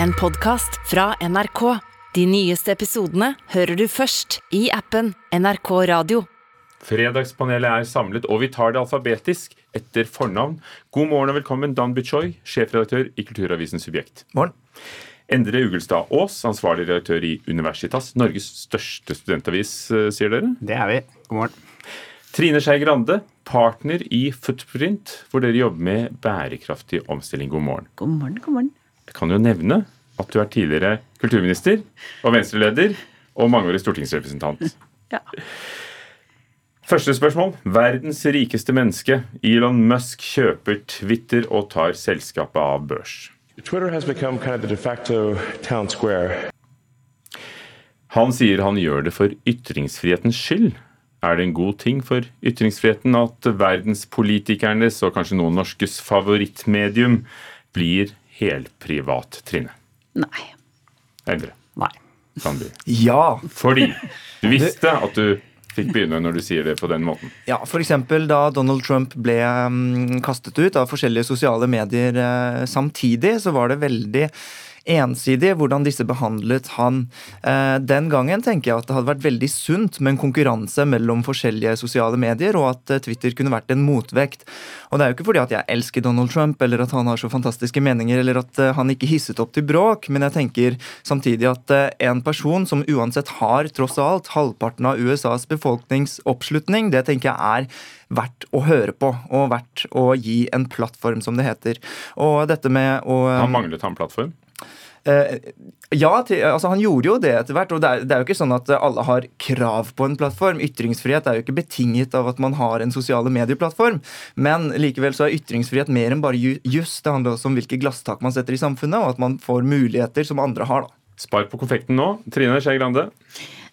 en podkast fra NRK. De nyeste episodene hører du først i appen NRK Radio. Fredagspanelet er samlet, og vi tar det alfabetisk etter fornavn. God morgen og velkommen, Dan Buchoy, sjefredaktør i Kulturavisen Subjekt. Morgen. Endre Ugelstad Aas, ansvarlig redaktør i Universitas, Norges største studentavis, eh, sier dere. Det er vi. God morgen. Trine Skei Grande, partner i Footprint, hvor dere jobber med bærekraftig omstilling. God morgen. God morgen, god morgen. Jeg kan jo nevne at du er tidligere kulturminister og venstreleder og mangeårig stortingsrepresentant. Ja. Første spørsmål. Verdens rikeste menneske, Elon Musk, kjøper Twitter og tar selskapet av børs. Twitter has become kind of the de facto town square. Han sier han gjør det for ytringsfrihetens skyld. Er det en god ting for ytringsfriheten at verdenspolitikernes og kanskje noen norskes favorittmedium blir helprivat, Trine? Nei. Endre. Nei. Sandby. Ja. Fordi du visste at du fikk begynne når du sier det på den måten. ja F.eks. da Donald Trump ble mm, kastet ut av forskjellige sosiale medier eh, samtidig, så var det veldig ensidig hvordan disse behandlet han. Eh, den gangen tenker jeg at det hadde vært veldig sunt med en konkurranse mellom forskjellige sosiale medier, og at eh, Twitter kunne vært en motvekt. Og det er jo ikke fordi at jeg elsker Donald Trump, eller at han har så fantastiske meninger, eller at eh, han ikke hisset opp til bråk, men jeg tenker samtidig at en person som uansett har tross alt halvparten av USAs befolkningsoppslutning, det tenker jeg er verdt å høre på, og verdt å gi en plattform, som det heter. Og dette med å Han manglet han plattform? Eh, ja, til, altså han gjorde jo det etter hvert. og det er, det er jo ikke sånn at alle har krav på en plattform. Ytringsfrihet er jo ikke betinget av at man har en sosiale medieplattform. Men likevel så er ytringsfrihet mer enn bare ju- juss. Det handler også om hvilke glasstak man setter i samfunnet, og at man får muligheter som andre har. da. Spark på konfekten nå. Trine Skei Grande.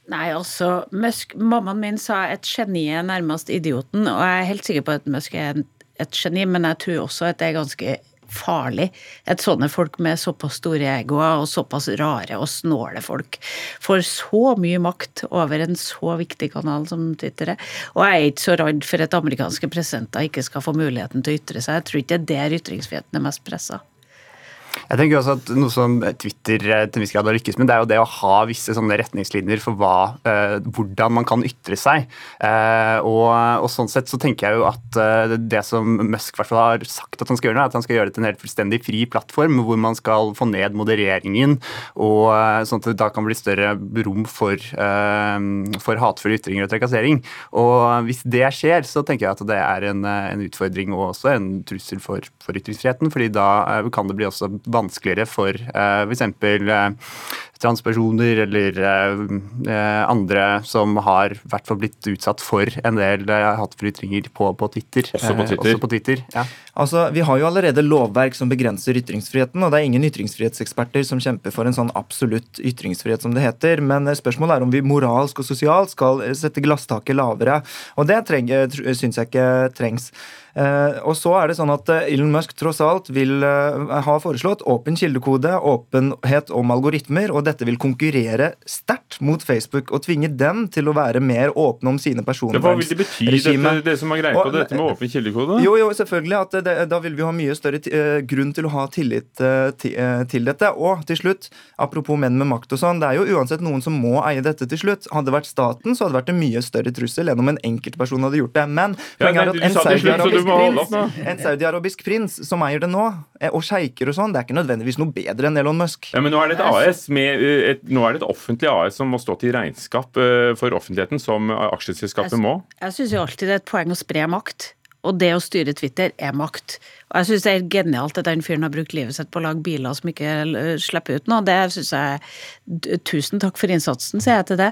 Nei, altså, Musk, Mammaen min sa et geni er nærmest idioten, og jeg er helt sikker på at Musk er et geni, men jeg tror også at det er ganske farlig at sånne folk med såpass store egoer og såpass rare og snåle folk får så mye makt over en så viktig kanal som Twitter er. Og jeg er ikke så redd for at amerikanske presidenter ikke skal få muligheten til å ytre seg. Jeg tror ikke det er der ytringsfriheten er mest pressa. Jeg tenker også at Noe som Twitter eh, til en viss grad har lykkes med, det er jo det å ha visse sånne retningslinjer for hva, eh, hvordan man kan ytre seg. Eh, og, og Sånn sett så tenker jeg jo at det som Musk har sagt at han skal gjøre, er at han skal gjøre det til en helt fullstendig fri plattform, hvor man skal få ned modereringen, og sånn at det da kan bli større rom for, for hatefulle ytringer og trakassering. Og Hvis det skjer, så tenker jeg at det er en, en utfordring og også en trussel for, for ytringsfriheten, fordi da kan det bli også vanskeligere for uh, f.eks. Uh, transpersoner eller eh, eh, andre som har hvert fall blitt utsatt for en del eh, hatefulle på, på Twitter. Også på Eh, Twitter. også på Twitter ja. Altså, Vi har jo allerede lovverk som begrenser ytringsfriheten, og det er ingen ytringsfrihetseksperter som kjemper for en sånn absolutt ytringsfrihet, som det heter. Men eh, spørsmålet er om vi moralsk og sosialt skal eh, sette glasstaket lavere. Og det syns jeg ikke trengs. Eh, og så er det sånn at eh, Elon Musk tross alt vil eh, ha foreslått åpen kildekode, åpenhet om algoritmer, og dette vil konkurrere sterkt mot Facebook og tvinge dem til å være mer åpne om sine Det, hva vil det bety, dette, det som er greia på dette med åpen kildekode? Jo, jo, selvfølgelig. at det, Da vil vi ha mye større grunn til å ha tillit til dette. Og til slutt, apropos menn med makt og sånn, det er jo uansett noen som må eie dette til slutt. Hadde det vært staten, så hadde det vært en mye større trussel enn om en enkeltperson hadde gjort det. Men Ja, poenget er at en sa prins, en saudiarabisk prins som eier det nå, eh, og sjeiker og sånn, det er ikke nødvendigvis noe bedre enn Elon Musk. Ja, men Nå er det et AS med, eh, et, nå er det et offentlig AS som må stå til regnskap eh, for offentligheten, som aksjeselskapet må. Jeg syns jo alltid det er et poeng å spre makt. Og det å styre Twitter er makt. Og jeg syns det er genialt at den fyren har brukt livet sitt på å lage biler som ikke slipper ut noe. Det syns jeg Tusen takk for innsatsen, sier jeg til det.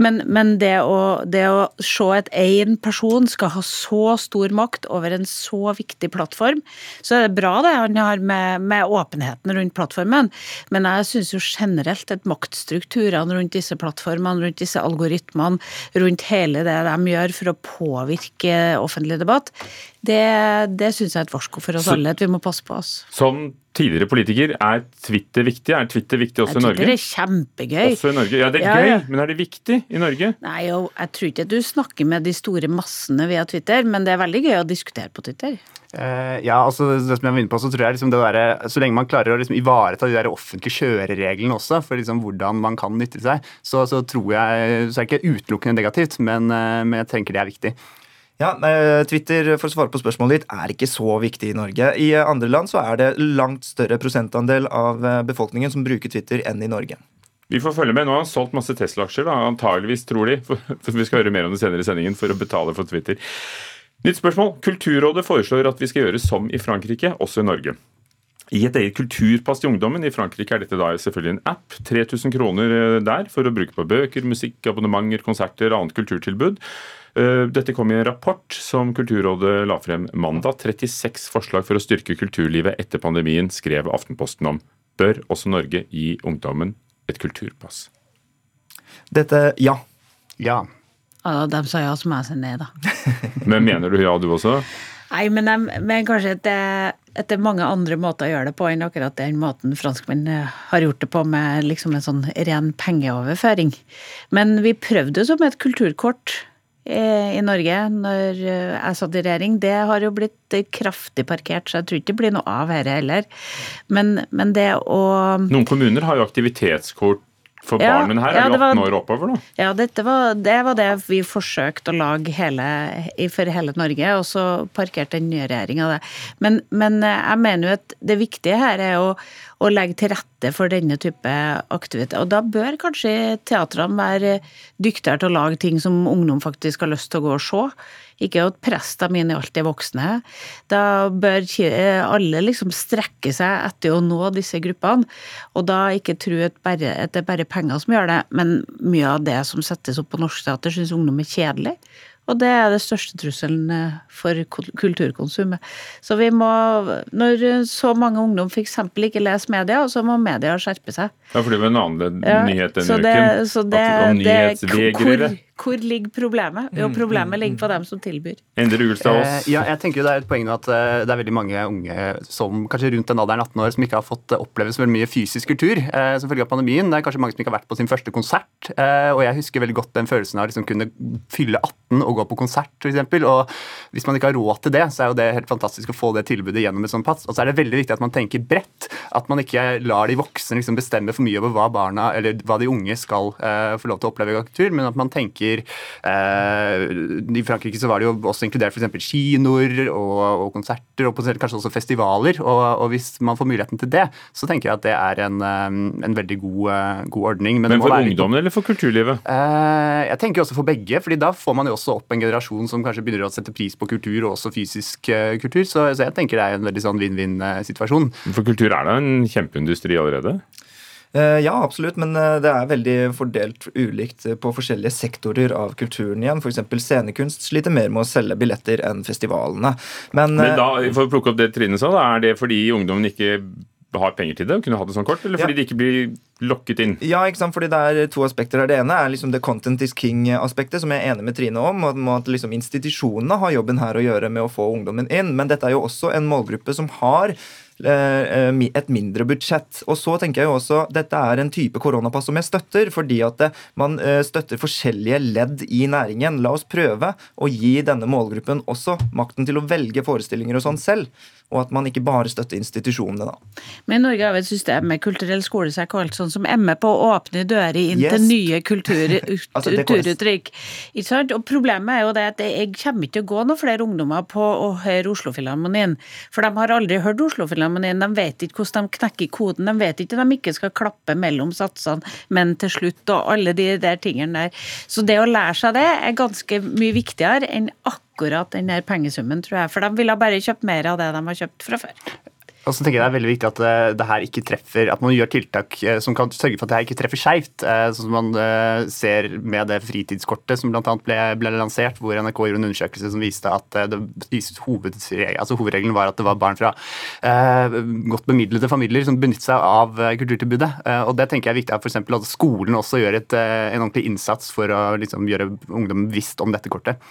Men, men det, å, det å se at én person skal ha så stor makt over en så viktig plattform, så er det bra det han har med, med åpenheten rundt plattformen. Men jeg syns jo generelt at maktstrukturene rundt disse plattformene, rundt disse algoritmene, rundt hele det de gjør for å påvirke offentlig debatt, Det, det syns jeg er et varsko for oss Så- alle, at vi må passe på oss. Som tidligere politiker, er Twitter viktig? Er Twitter viktig også i Norge? Twitter er kjempegøy. Også i Norge? Ja, det er Ja, gøy, ja. men er det viktig i Norge? Nei, jo, jeg tror ikke at du snakker med de store massene via Twitter, men det er veldig gøy å diskutere på Twitter. Uh, ja, altså det som jeg var inne på, så tror jeg liksom det der, Så lenge man klarer å liksom ivareta de der offentlige kjørereglene også, for liksom hvordan man kan nytte seg, så, så tror jeg Så er det ikke utelukkende negativt, men, uh, men jeg tenker det er viktig. Ja, eh, Twitter for å svare på spørsmålet ditt, er ikke så viktig i Norge. I eh, andre land så er det langt større prosentandel av eh, befolkningen som bruker Twitter enn i Norge. Vi får følge med. Nå har han solgt masse Tesla-aksjer, antageligvis, tror de. For, vi skal høre mer om det senere i sendingen, for å betale for Twitter. Nytt spørsmål. Kulturrådet foreslår at vi skal gjøre som i Frankrike, også i Norge. I et eget kulturpass til ungdommen. I Frankrike er dette da selvfølgelig en app. 3000 kroner der for å bruke på bøker, musikk, abonnementer, konserter annet kulturtilbud. Eh, Dette kom i en rapport som Kulturrådet la frem mandag. 36 forslag for å styrke kulturlivet etter pandemien, skrev Aftenposten om. Bør også Norge gi ungdommen et kulturpass? Dette, ja. Ja. Ja, de sa ja, så må jeg si nei, da. Men mener du ja, du også? Nei, men, jeg, men kanskje at det, at det er mange andre måter å gjøre det på enn akkurat den måten franskmenn eh, har gjort det på, med liksom en sånn ren pengeoverføring. Men vi prøvde jo som et kulturkort i Norge når eh, jeg satt i regjering. Det har jo blitt eh, kraftig parkert, så jeg tror ikke det blir noe av dette heller. Men, men det å Noen kommuner har jo aktivitetskort for Ja, barn, men her er jo 18 var- 18 år oppover, da. Ja, var, det var det vi forsøkte å lage hele, for hele Norge, og så parkerte den nye regjeringa det. Men, men eh, jeg mener jo at det viktige her er å, å legge til rette for denne type aktivitet. Og da bør kanskje teatrene være dyktigere til å lage ting som ungdom faktisk har lyst til å gå og se. Ikke at prestene mine alltid er voksne. Da bør eh, alle liksom strekke seg etter å nå disse gruppene, og da ikke tro at, bare, at det er bare penger som gjør det, men mye av det som settes opp på norsk teater, syns ungdom er kjedelig. Og det er det største trusselen eh, for kul- kulturkonsumet. Så vi må, når så mange ungdom f.eks. ikke leser media, så må media skjerpe seg. Ja, for det var en annen Ja, nyhet denne så det, uken. Så det, at, det, hvor, hvor ligger problemet? Jo, problemet ligger på dem som tilbyr. Endre Ulstad Eh, Aas. ja, jeg tenker jo Det er et poeng at eh, det er veldig mange unge som kanskje rundt den alderen 18 år som ikke har fått eh, oppleve så veldig mye fysisk kultur eh, som følge av pandemien. Det er kanskje mange som ikke har vært på sin første konsert. eh, og jeg husker veldig godt den følelsen av å liksom kunne fylle 18 og gå på konsert f.eks. Og hvis man ikke har råd til det, så er jo det helt fantastisk å få det tilbudet gjennom et sånt pass. Og så er det veldig viktig at man tenker bredt. At man ikke lar de voksne liksom bestemme for mye over hva barna eller hva de unge skal eh, få lov til å oppleve i kultur, men at man tenker eh, I Frankrike så var det jo også inkludert f.eks. kinoer og, og konserter og kanskje også festivaler. Og, og hvis man får muligheten til det, så tenker jeg at det er en, eh, en veldig god, god ordning. Men, Men for litt- ungdommen eller for kulturlivet? Eh, jeg tenker også for begge, fordi da får man jo også opp en generasjon som kanskje begynner å sette pris på kultur, og også fysisk eh, kultur. Så, så jeg tenker det er en veldig sånn vinn-vinn-situasjon. For kultur er da en kjempeindustri allerede? Eh, Ja, absolutt, men eh, det er veldig fordelt ulikt eh, på forskjellige sektorer av kulturen igjen. F.eks. scenekunst sliter mer med å selge billetter enn festivalene. Men, Men eh, da, for å plukke opp det Trine sa, da, er det fordi ungdommen ikke har penger til det, kunne hatt det sånn kort, eller fordi Ja. de ikke blir lokket inn? Ja, ikke sant? fordi det er to aspekter her. Det ene er liksom det content is king-aspektet, som jeg er enig med Trine om. og at liksom Institusjonene har jobben her å gjøre med å få ungdommen inn. Men dette er jo også en målgruppe som har eh, et mindre budsjett. Og så tenker jeg jo også dette er en type koronapass som jeg støtter, fordi at det, man eh, støtter forskjellige ledd i næringen. La oss prøve å gi denne målgruppen også makten til å velge forestillinger og sånn selv. Og at man ikke bare støtter institusjonene, da. Men Norge har jo et system med kulturell skolesekk og alt sånt som er med på å åpne dører inn Yes. til nye kultur, Altså, kulturuttrykk. Ikke sant? Og problemet er jo det at jeg kommer ikke til å gå noen flere ungdommer på å høre Oslofilharmonien. For de har aldri hørt Oslofilharmonien. De vet ikke hvordan de knekker koden. De vet ikke at de ikke skal klappe mellom satsene, men til slutt, og alle de der tingene der. Så det å lære seg det er ganske mye viktigere enn akkurat den der pengesummen, tror jeg. For de ville bare kjøpt mer av det de har kjøpt fra før. Og så tenker jeg Det er veldig viktig at eh, det her ikke treffer, at man gjør tiltak eh, som kan sørge for at det her ikke treffer skeivt. eh, Sånn som man ser med det fritidskortet som bl.a. Ble, ble lansert, hvor NRK gjorde en undersøkelse som viste at det, hovedregelen, altså hovedregelen var at det var barn fra eh, godt bemidlede familier som benyttet seg av kulturtilbudet. Og Det tenker jeg er viktig at f.eks. at skolen også gjør et, en ordentlig innsats for å liksom, gjøre ungdom visst om dette kortet.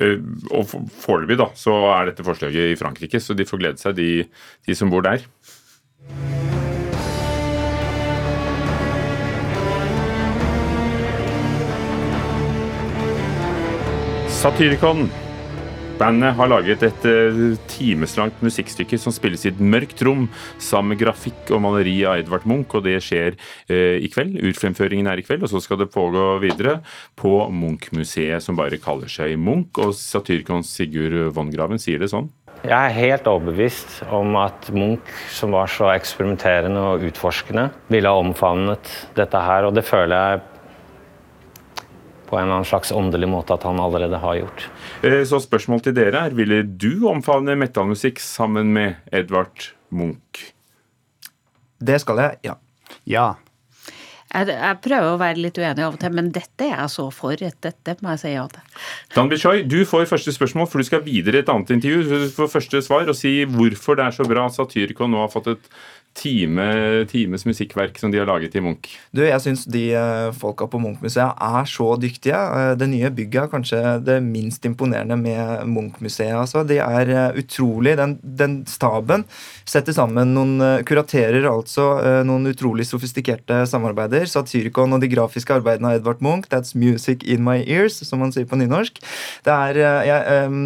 Eh, og foreløpig da, så er dette forslaget i Frankrike, så de får glede seg, de, de som bor der. Satyricon. Bandet har laget et uh, timeslangt musikkstykke som spilles i et mørkt rom, sammen med grafikk og maleri av Edvard Munch, og det skjer eh, i kveld. Utfremføringen er i kveld, og så skal det pågå videre på Munch-museet, som bare kaller seg Munch. Og satyrkons Sigurd Vongraven sier det sånn. Jeg er helt overbevist om at Munch, som var så eksperimenterende og utforskende, ville ha omfavnet dette her, og det føler jeg på en eller annen slags åndelig måte at han allerede har gjort. Eh, så spørsmål til dere er, ville du omfavne metallmusikk sammen med Edvard Munch? Det skal jeg, ja. Ja. Jeg, jeg, prøver å være litt uenig av og til, men dette er jeg så for. Dette må jeg si ja til. Dan Bichoy, du får første spørsmål, for du skal videre i et annet intervju. Du får første svar og si hvorfor det er så bra at Satyricon nå har fått et time, times musikkverk som de har laget i Munch? Du, Jeg syns de uh, folka på Munch-museet er så dyktige. Uh, det nye bygget er kanskje det minst imponerende med Munch-museet. Altså. De er uh, utrolig den, den, staben setter sammen noen Kuraterer altså noen utrolig sofistikerte samarbeider. Satyricon og de grafiske arbeidene av Edvard Munch. That's music in my ears, som man sier på nynorsk. Det er jeg, um,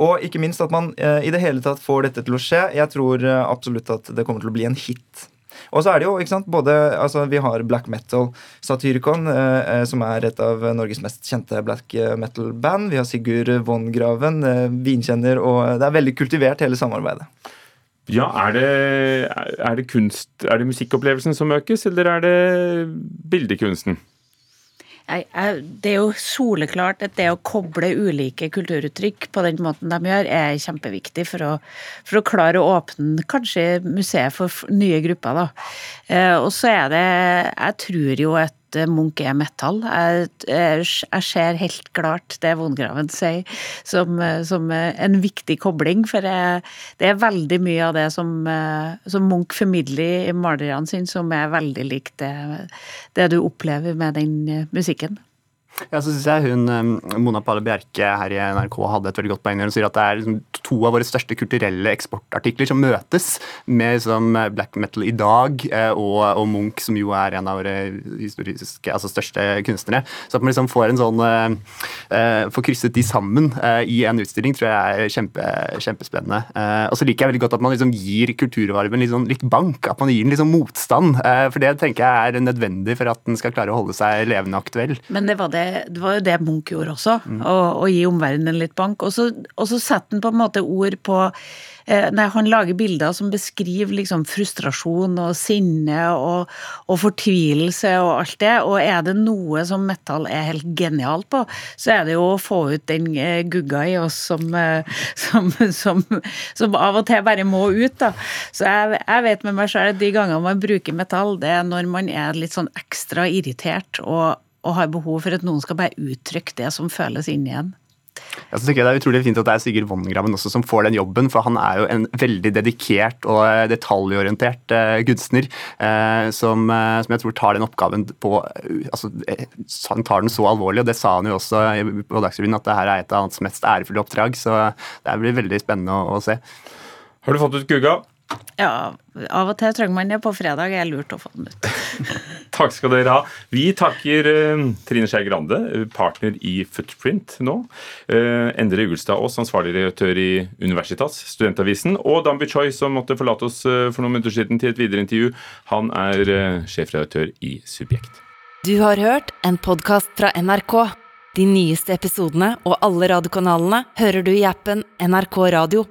og ikke minst at man eh, i det hele tatt får dette til å skje. Jeg tror eh, absolutt at det kommer til å bli en hit. Og så er det jo, ikke sant, både, altså Vi har black metal Satyricon, eh, eh, som er et av Norges mest kjente black metal-band. Vi har Sigurd Von Graven, eh, vinkjenner, og det er veldig kultivert, hele samarbeidet. Ja, er det, er det kunst Er det musikkopplevelsen som økes, eller er det bildekunsten? Jeg, jeg, det er jo soleklart at det å koble ulike kulturuttrykk på den måten de gjør, er kjempeviktig for å, for å klare å åpne kanskje museet for nye grupper. Da. Eh, og så er det Jeg tror jo at Munch er metall. Jeg, ser helt klart det Vongraven sier som, som, en viktig kobling, for jeg, det er veldig mye av det som, som Munch formidler i malerne sine, som er veldig likt det, det du opplever med den musikken. Ja, så synes jeg hun, Mona Palle Bjerke her i NRK hadde et veldig godt poeng hun sier at det er liksom to av våre største kulturelle eksportartikler som møtes med liksom black metal i dag eh, og, og, Munch, som jo er en av våre historiske, altså største kunstnere. Så at man liksom får en sånn uh, Får krysset de sammen uh, i en utstilling, tror jeg er kjempe, kjempespennende. Uh, og så liker jeg veldig godt at man liksom gir kulturarven litt, sånn, litt bank. At man gir den liksom motstand. for det tenker jeg er nødvendig for at den skal klare å holde seg levende aktuell. Men det var det det var jo det Munch gjorde også, mm. å, å, gi omverdenen litt bank. Og så, og så setter han på en måte ord på eh, Nei, han lager bilder som beskriver liksom frustrasjon og sinne og, og, fortvilelse og alt det. Og er det noe som metal er helt genialt på, så er det jo å få ut den eh, gugga i oss som, eh, som, som, som, av og til bare må ut, da. Så jeg, jeg vet med meg sjøl at de gangene man bruker metall, det er når man er litt sånn ekstra irritert og og har behov for at noen skal bare uttrykke det som føles inni en. Jeg synes Det er utrolig fint at det er Sigurd Vongraven også som får den jobben, for han er jo en veldig dedikert og eh, detaljorientert uh, kunstner uh, som, uh, som, jeg tror tar den oppgaven på altså, Han tar den så alvorlig, og det sa han jo også på Dagsrevyen, at det her er et av hans mest ærefulle oppdrag. Så det blir veldig spennende å, å se. Har du fått ut Gugga? Ja, av og til trenger man det. På fredag er det lurt å få den ut. Takk skal dere ha. Vi takker uh, Trine Skei Grande, partner i Footprint nå. Uh, Endre Ugelstad Aas, ansvarlig redaktør i Universitas, Studentavisen. Og Dambi Choi, som måtte forlate oss uh, for noen minutter siden til et videre intervju. Han er sjefredaktør i Subjekt. Du har hørt en podkast fra NRK. De nyeste episodene og alle radiokanalene hører du i appen NRK Radio.